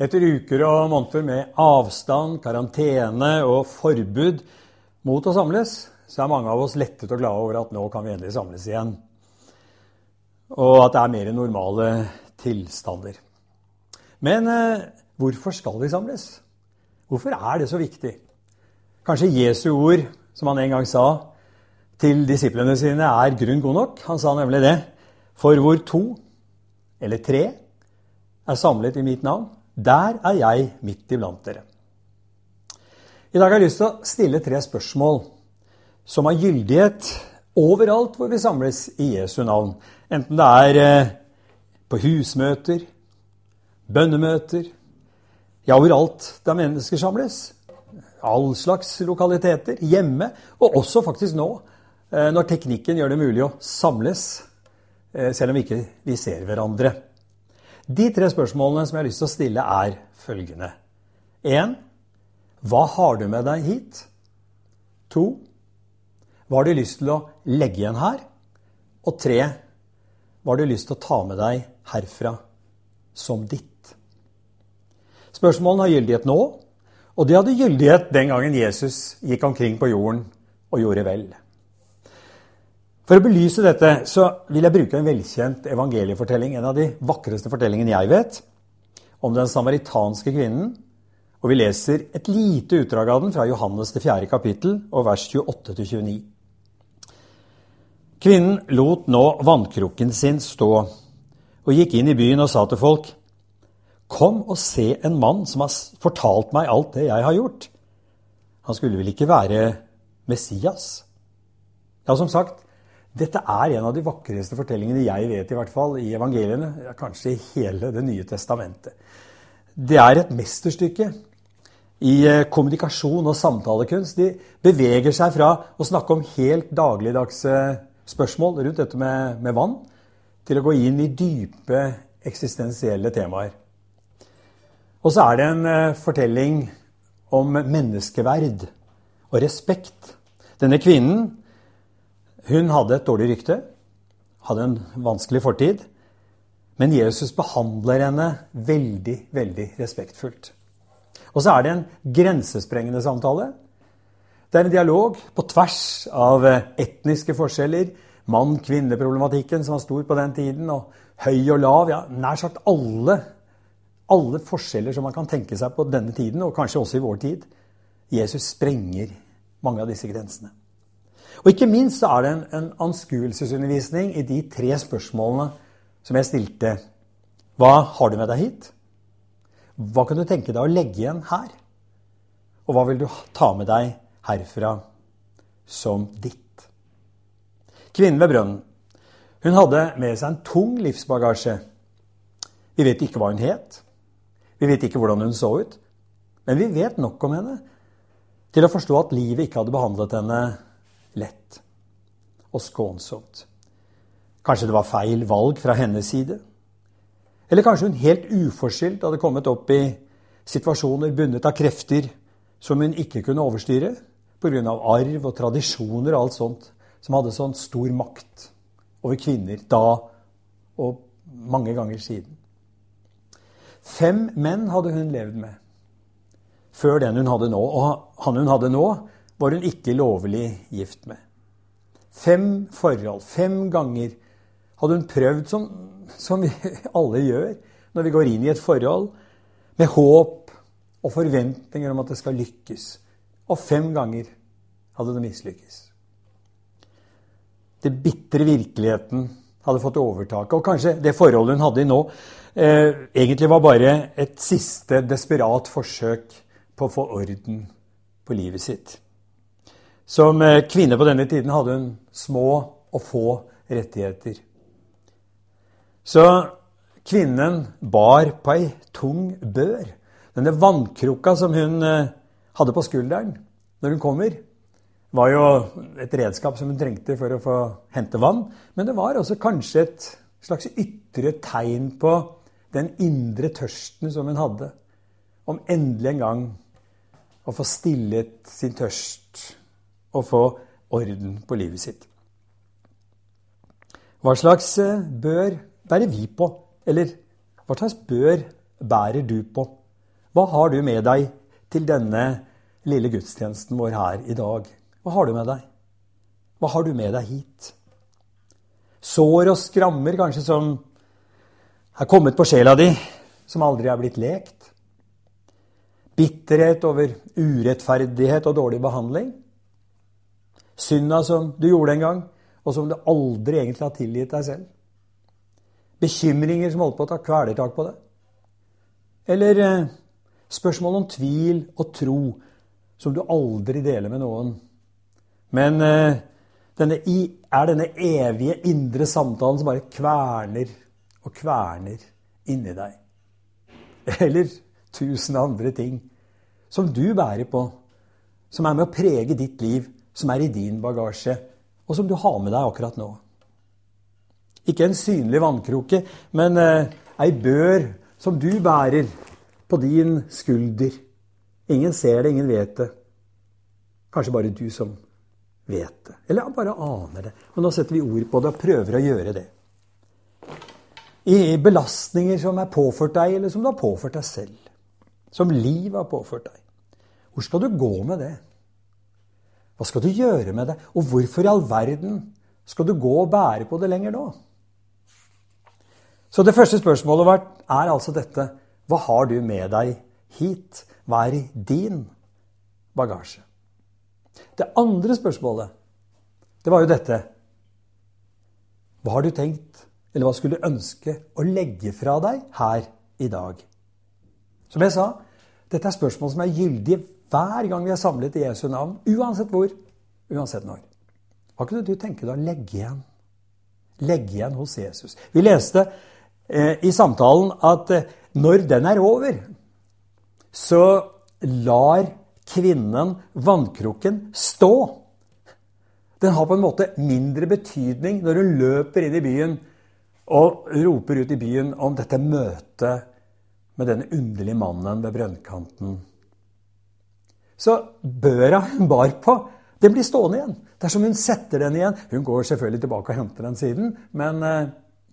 Etter uker og måneder med avstand, karantene og forbud mot å samles, så er mange av oss lettet og glade over at nå kan vi endelig samles igjen. Og at det er mer normale tilstander. Men eh, hvorfor skal vi samles? Hvorfor er det så viktig? Kanskje Jesu ord, som han en gang sa til disiplene sine, er grunn god nok. Han sa nemlig det. For hvor to eller tre er samlet i mitt navn, der er jeg midt iblant dere. I dag har jeg lyst til å stille tre spørsmål som har gyldighet overalt hvor vi samles i Jesu navn. Enten det er eh, på husmøter, bønnemøter, ja, overalt der mennesker samles. All slags lokaliteter. Hjemme, og også faktisk nå, eh, når teknikken gjør det mulig å samles, eh, selv om vi ikke ser hverandre. De tre spørsmålene som jeg har lyst til å stille, er følgende. 1. Hva har du med deg hit? 2. Hva har du lyst til å legge igjen her? Og 3. Hva har du lyst til å ta med deg herfra som ditt? Spørsmålene har gyldighet nå, og de hadde gyldighet den gangen Jesus gikk omkring på jorden og gjorde vel. For å belyse dette så vil jeg bruke en velkjent evangeliefortelling, en av de vakreste fortellingene jeg vet, om den samaritanske kvinnen. Og vi leser et lite utdrag av den fra Johannes det 4. kapittel og vers 28-29. Kvinnen lot nå vannkrukken sin stå og gikk inn i byen og sa til folk.: Kom og se en mann som har fortalt meg alt det jeg har gjort. Han skulle vel ikke være Messias? Ja, som sagt, dette er en av de vakreste fortellingene jeg vet i hvert fall, i evangeliene. Kanskje i hele Det nye testamentet. Det er et mesterstykke i eh, kommunikasjon og samtalekunst. De beveger seg fra å snakke om helt dagligdagse spørsmål rundt dette med, med vann, til å gå inn i dype eksistensielle temaer. Og så er det en eh, fortelling om menneskeverd og respekt. Denne kvinnen hun hadde et dårlig rykte, hadde en vanskelig fortid. Men Jesus behandler henne veldig, veldig respektfullt. Og så er det en grensesprengende samtale. Det er en dialog på tvers av etniske forskjeller, mann-kvinne-problematikken som var stor på den tiden, og høy og lav. ja, Nær sagt alle, alle forskjeller som man kan tenke seg på denne tiden, og kanskje også i vår tid. Jesus sprenger mange av disse grensene. Og ikke minst så er det en, en anskuelsesundervisning i de tre spørsmålene som jeg stilte. Hva har du med deg hit? Hva kan du tenke deg å legge igjen her? Og hva vil du ta med deg herfra som ditt? Kvinnen ved brønnen hun hadde med seg en tung livsbagasje. Vi vet ikke hva hun het. Vi vet ikke hvordan hun så ut. Men vi vet nok om henne til å forstå at livet ikke hadde behandlet henne lett og skånsomt. Kanskje det var feil valg fra hennes side? Eller kanskje hun helt uforskyldt hadde kommet opp i situasjoner bundet av krefter som hun ikke kunne overstyre pga. arv og tradisjoner og alt sånt som hadde sånn stor makt over kvinner da og mange ganger siden. Fem menn hadde hun levd med før den hun hadde nå. Og han hun hadde nå, var hun ikke lovlig gift med. Fem forhold, fem ganger hadde hun prøvd, som, som vi alle gjør når vi går inn i et forhold, med håp og forventninger om at det skal lykkes. Og fem ganger hadde det mislykkes. Det bitre virkeligheten hadde fått overtaket. Og kanskje det forholdet hun hadde i nå, eh, egentlig var bare et siste desperat forsøk på å få orden på livet sitt. Som eh, kvinne på denne tiden hadde hun små og få rettigheter. Så kvinnen bar på ei tung bør. Denne vannkrukka som hun eh, hadde på skulderen når hun kommer, var jo et redskap som hun trengte for å få hente vann. Men det var også kanskje et slags ytre tegn på den indre tørsten som hun hadde. Om endelig en gang å få stillet sin tørst og få orden på livet sitt. Hva slags eh, bør bærer vi på? Eller hva slags bør bærer du på? Hva har du med deg til denne lille gudstjenesten vår her i dag? Hva har du med deg? Hva har du med deg hit? Sår og skrammer kanskje som er kommet på sjela di, som aldri er blitt lekt. Bitterhet over urettferdighet og dårlig behandling. Synda som du gjorde en gang, og som du aldri egentlig har tilgitt deg selv. Bekymringer som holder på å ta kvelertak på deg. Eller eh, spørsmål om tvil og tro som du aldri deler med noen. Men eh, denne, er denne evige indre samtalen som bare kverner og kverner inni deg. Eller tusen andre ting som du bærer på, som er med å prege ditt liv, som er i din bagasje, og som du har med deg akkurat nå. Ikke en synlig vannkroke, men eh, ei bør som du bærer på din skulder. Ingen ser det, ingen vet det. Kanskje bare du som vet det. Eller bare aner det. Og nå setter vi ord på det og prøver å gjøre det. I belastninger som er påført deg, eller som du har påført deg selv. Som livet har påført deg. Hvor skal du gå med det? Hva skal du gjøre med det? Og hvorfor i all verden skal du gå og bære på det lenger nå? Så det første spørsmålet vårt er altså dette Hva har du med deg hit? Hva er i din bagasje? Det andre spørsmålet, det var jo dette Hva har du tenkt, eller hva skulle du ønske å legge fra deg her i dag? Som jeg sa, dette er spørsmål som er gyldige hver gang vi er samlet i Jesu navn, uansett hvor, uansett når. Hva kunne du tenke deg å legge igjen? Legge igjen hos Jesus. Vi leste eh, i samtalen at eh, når den er over, så lar kvinnen vannkrukken stå. Den har på en måte mindre betydning når hun løper inn i byen og roper ut i byen om dette møtet med denne underlige mannen ved brønnkanten så børa hun bar på, den blir stående igjen. Dersom hun setter den igjen Hun går selvfølgelig tilbake og henter den siden, men, eh,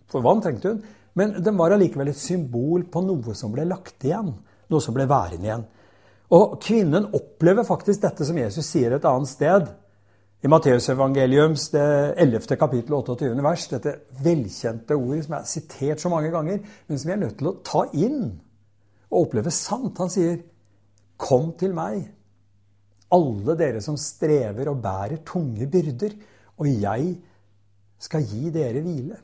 for vann trengte hun. Men den var allikevel et symbol på noe som ble lagt igjen. Noe som ble værende igjen. Og kvinnen opplever faktisk dette som Jesus sier et annet sted. I Matteusevangeliums 11. kapittel 28. vers, dette velkjente ordet som er sitert så mange ganger, men som vi er nødt til å ta inn og oppleve sant. Han sier, 'Kom til meg, alle dere som strever og bærer tunge byrder, og jeg skal gi dere hvile.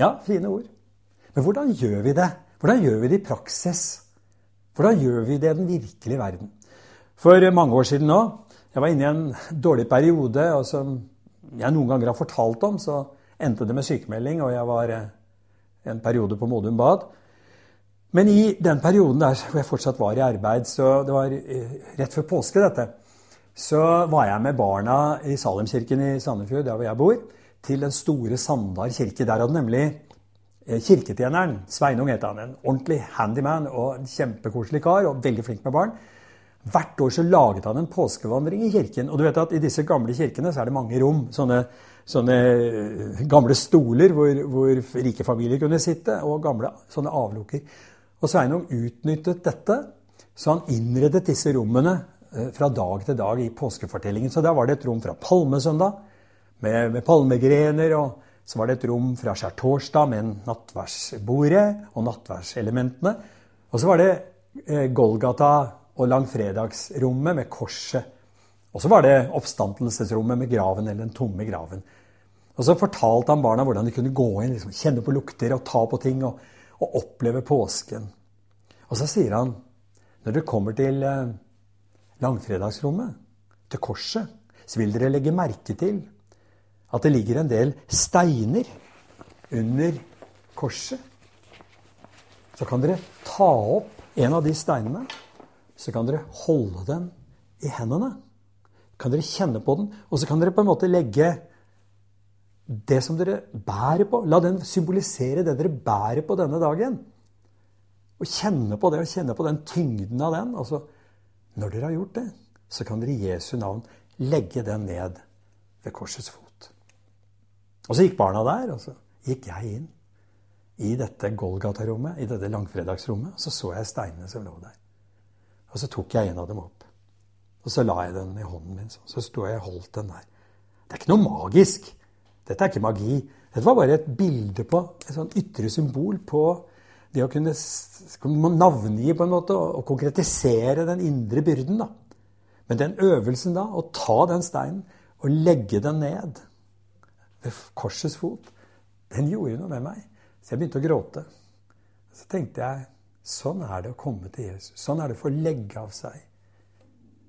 Ja, fine ord. Men hvordan gjør vi det? Hvordan gjør vi det i praksis? Hvordan gjør vi det i den virkelige verden? For mange år siden nå Jeg var inne i en dårlig periode, og som jeg noen ganger har fortalt om, så endte det med sykemelding, og jeg var eh, en periode på Modum Bad. Men i den perioden der hvor jeg fortsatt var i arbeid, så det var eh, rett før påske, dette, så var jeg med barna i Salemkirken i Sandefjord, der hvor jeg bor, til den store Sandar kirke. Der hadde nemlig eh, kirketjeneren, Sveinung het han, en ordentlig handyman og en kjempekoselig kar og veldig flink med barn. Hvert år så laget han en påskevandring i kirken. Og du vet at i disse gamle kirkene så er det mange rom. Sånne, sånne eh, gamle stoler hvor, hvor rike familier kunne sitte, og gamle sånne avlukker. Og Sveinung utnyttet dette, så han innredet disse rommene eh, fra dag til dag i påskefortellingen. Så da var det et rom fra palmesøndag med, med palmegrener, og så var det et rom fra skjærtorsdag med nattverdsbordet og nattverdselementene. Og så var det eh, Golgata og langfredagsrommet med korset. Og så var det oppstandelsesrommet med graven, eller den tomme graven. Og så fortalte han barna hvordan de kunne gå inn, liksom, kjenne på lukter og ta på ting. og og oppleve påsken. Og så sier han, når dere kommer til eh, langfredagsrommet, til korset, så vil dere legge merke til at det ligger en del steiner under korset. Så kan dere ta opp en av de steinene. så kan dere holde den i hendene. Kan dere kjenne på den, og så kan dere på en måte legge det som dere bærer på. La den symbolisere det dere bærer på denne dagen. Og kjenne på det, og kjenne på den tyngden av den. Altså, når dere har gjort det, så kan dere i Jesu navn legge den ned ved korsets fot. Og så gikk barna der, og så gikk jeg inn i dette Golgata-rommet, i dette langfredagsrommet. Og så så jeg steinene som lå der. Og så tok jeg en av dem opp. Og så la jeg den i hånden min. Så sto jeg og holdt den der. Det er ikke noe magisk. Dette er ikke magi. Dette var bare et bilde på, et sånn ytre symbol på det å kunne navngi på en måte og konkretisere den indre byrden. da. Men den øvelsen da, å ta den steinen og legge den ned ved korsets fot, den gjorde noe med meg. Så jeg begynte å gråte. Så tenkte jeg sånn er det å komme til Jesus. Sånn er det å få legge av seg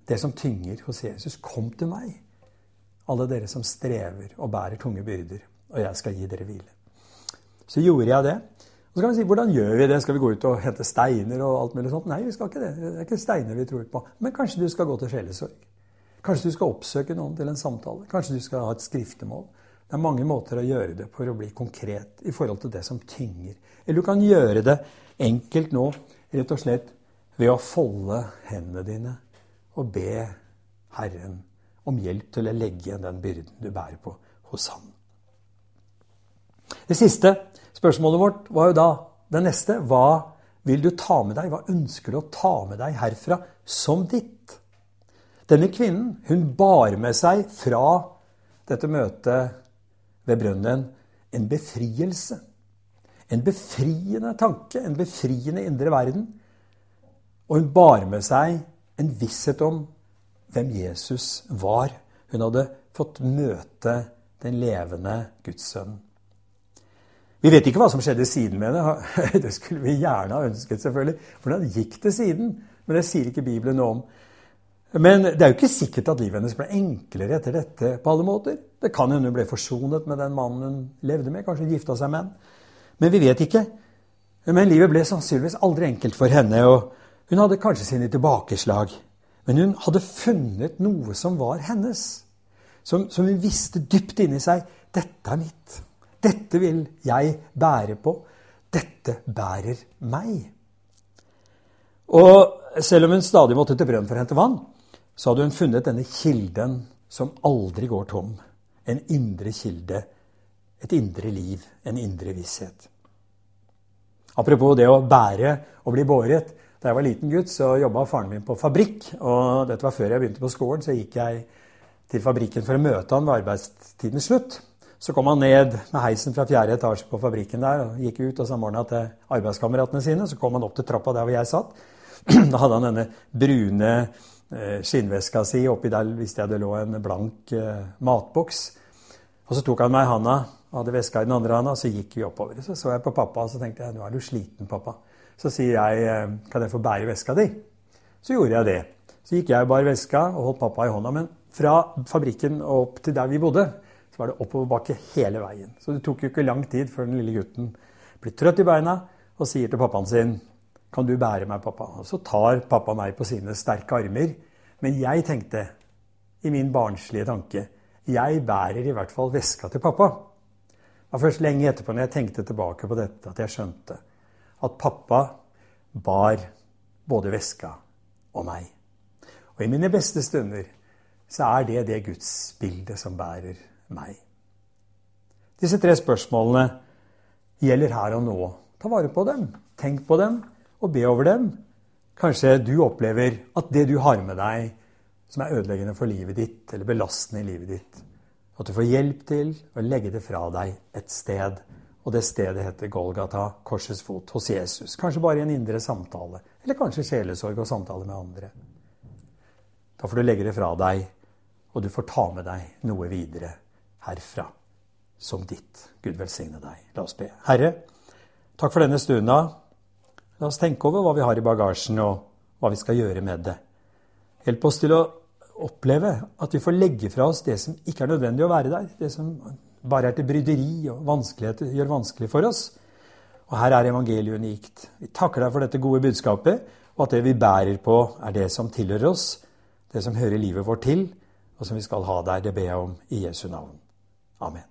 det som tynger hos Jesus. Kom til meg, alle dere som strever og bærer tunge byrder, og jeg skal gi dere hvile. Så gjorde jeg det. Og så kan vi si, Hvordan gjør vi det? Skal vi gå ut og hente steiner? og alt mulig sånt? Nei, vi skal ikke det. Det er ikke steiner vi tror på. Men kanskje du skal gå til sjelesorg. Kanskje du skal oppsøke noen til en samtale. Kanskje du skal ha et skriftemål. Det er mange måter å gjøre det for å bli konkret i forhold til det som tynger. Eller du kan gjøre det enkelt nå, rett og slett ved å folde hendene dine og be Herren om hjelp til å legge igjen den byrden du bærer på hos ham. Det siste Spørsmålet vårt var jo da det neste. Hva vil du ta med deg? Hva ønsker du å ta med deg herfra som ditt? Denne kvinnen hun bar med seg fra dette møtet ved brønnen en befrielse. En befriende tanke, en befriende indre verden. Og hun bar med seg en visshet om hvem Jesus var. Hun hadde fått møte den levende Guds sønn. Vi vet ikke hva som skjedde siden med det. Det skulle vi gjerne ha ønsket, selvfølgelig. Hvordan gikk det siden? Men det sier ikke Bibelen noe om. Men det er jo ikke sikkert at livet hennes ble enklere etter dette på alle måter. Det kan hende hun ble forsonet med den mannen hun levde med, kanskje gifta seg med en. Men vi vet ikke. Men livet ble sannsynligvis aldri enkelt for henne. og Hun hadde kanskje sine tilbakeslag. Men hun hadde funnet noe som var hennes. Som, som hun visste dypt inni seg. Dette er mitt. Dette vil jeg bære på. Dette bærer meg. Og selv om hun stadig måtte til brønn for å hente vann, så hadde hun funnet denne kilden som aldri går tom. En indre kilde. Et indre liv. En indre visshet. Apropos det å bære og bli båret. Da jeg var liten gutt, så jobba faren min på fabrikk. Og dette var før jeg begynte på skolen, så gikk jeg til fabrikken for å møte han ved arbeidstidens slutt. Så kom han ned med heisen fra fjerde etasje på fabrikken der og gikk ut og samordna til arbeidskameratene sine. Så kom han opp til trappa der hvor jeg satt. Da hadde han denne brune eh, skinnveska si. Oppi der visste jeg det lå en blank eh, matboks. Og så tok han meg i handa, hadde veska i den andre handa, og så gikk vi oppover. Så så jeg på pappa, og så tenkte jeg nå er du sliten, pappa. Så sier jeg eh, kan jeg få bære veska di? Så gjorde jeg det. Så gikk jeg og bar veska og holdt pappa i hånda. Men fra fabrikken og opp til der vi bodde, så var det oppoverbakke hele veien. Så det tok jo ikke lang tid før den lille gutten blir trøtt i beina og sier til pappaen sin kan du bære meg, pappa? Og så tar pappa meg på sine sterke armer. Men jeg tenkte, i min barnslige tanke, jeg bærer i hvert fall veska til pappa. Det var først lenge etterpå, når jeg tenkte tilbake på dette, at jeg skjønte at pappa bar både veska og meg. Og i mine beste stunder så er det det gudsbildet som bærer meg. Disse tre spørsmålene gjelder her og nå. Ta vare på dem, tenk på dem og be over dem. Kanskje du opplever at det du har med deg som er ødeleggende for livet ditt, eller belastende i livet ditt, at du får hjelp til å legge det fra deg et sted. Og det stedet heter Golgata, korsets fot, hos Jesus. Kanskje bare i en indre samtale. Eller kanskje sjelesorg og samtale med andre. Da får du legge det fra deg, og du får ta med deg noe videre herfra som ditt. Gud velsigne deg. La oss be. Herre, takk for denne stunda. La oss tenke over hva vi har i bagasjen, og hva vi skal gjøre med det. Hjelp oss til å oppleve at vi får legge fra oss det som ikke er nødvendig å være der. Det som bare er til bryderi og vanskeligheter gjør vanskelig for oss. Og her er evangeliet unikt. Vi takker deg for dette gode budskapet, og at det vi bærer på, er det som tilhører oss, det som hører livet vårt til, og som vi skal ha der. Det ber jeg om i Jesu navn. Amen.